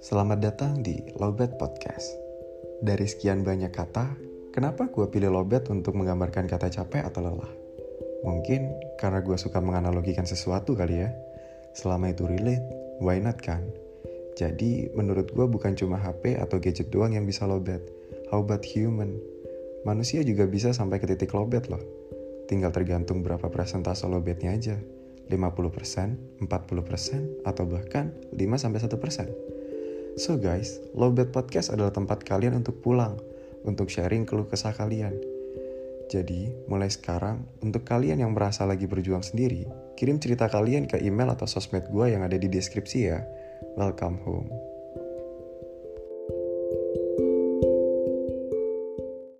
Selamat datang di Lobet Podcast. Dari sekian banyak kata, kenapa gue pilih lobet untuk menggambarkan kata capek atau lelah? Mungkin karena gue suka menganalogikan sesuatu kali ya. Selama itu relate, why not kan? Jadi menurut gue bukan cuma HP atau gadget doang yang bisa lobet. How about human? Manusia juga bisa sampai ke titik lobet loh. Tinggal tergantung berapa presentase lobetnya aja. 50%, 40%, atau bahkan 5-1%. So guys, Lowbat Podcast adalah tempat kalian untuk pulang, untuk sharing keluh kesah kalian. Jadi, mulai sekarang, untuk kalian yang merasa lagi berjuang sendiri, kirim cerita kalian ke email atau sosmed gue yang ada di deskripsi ya. Welcome home.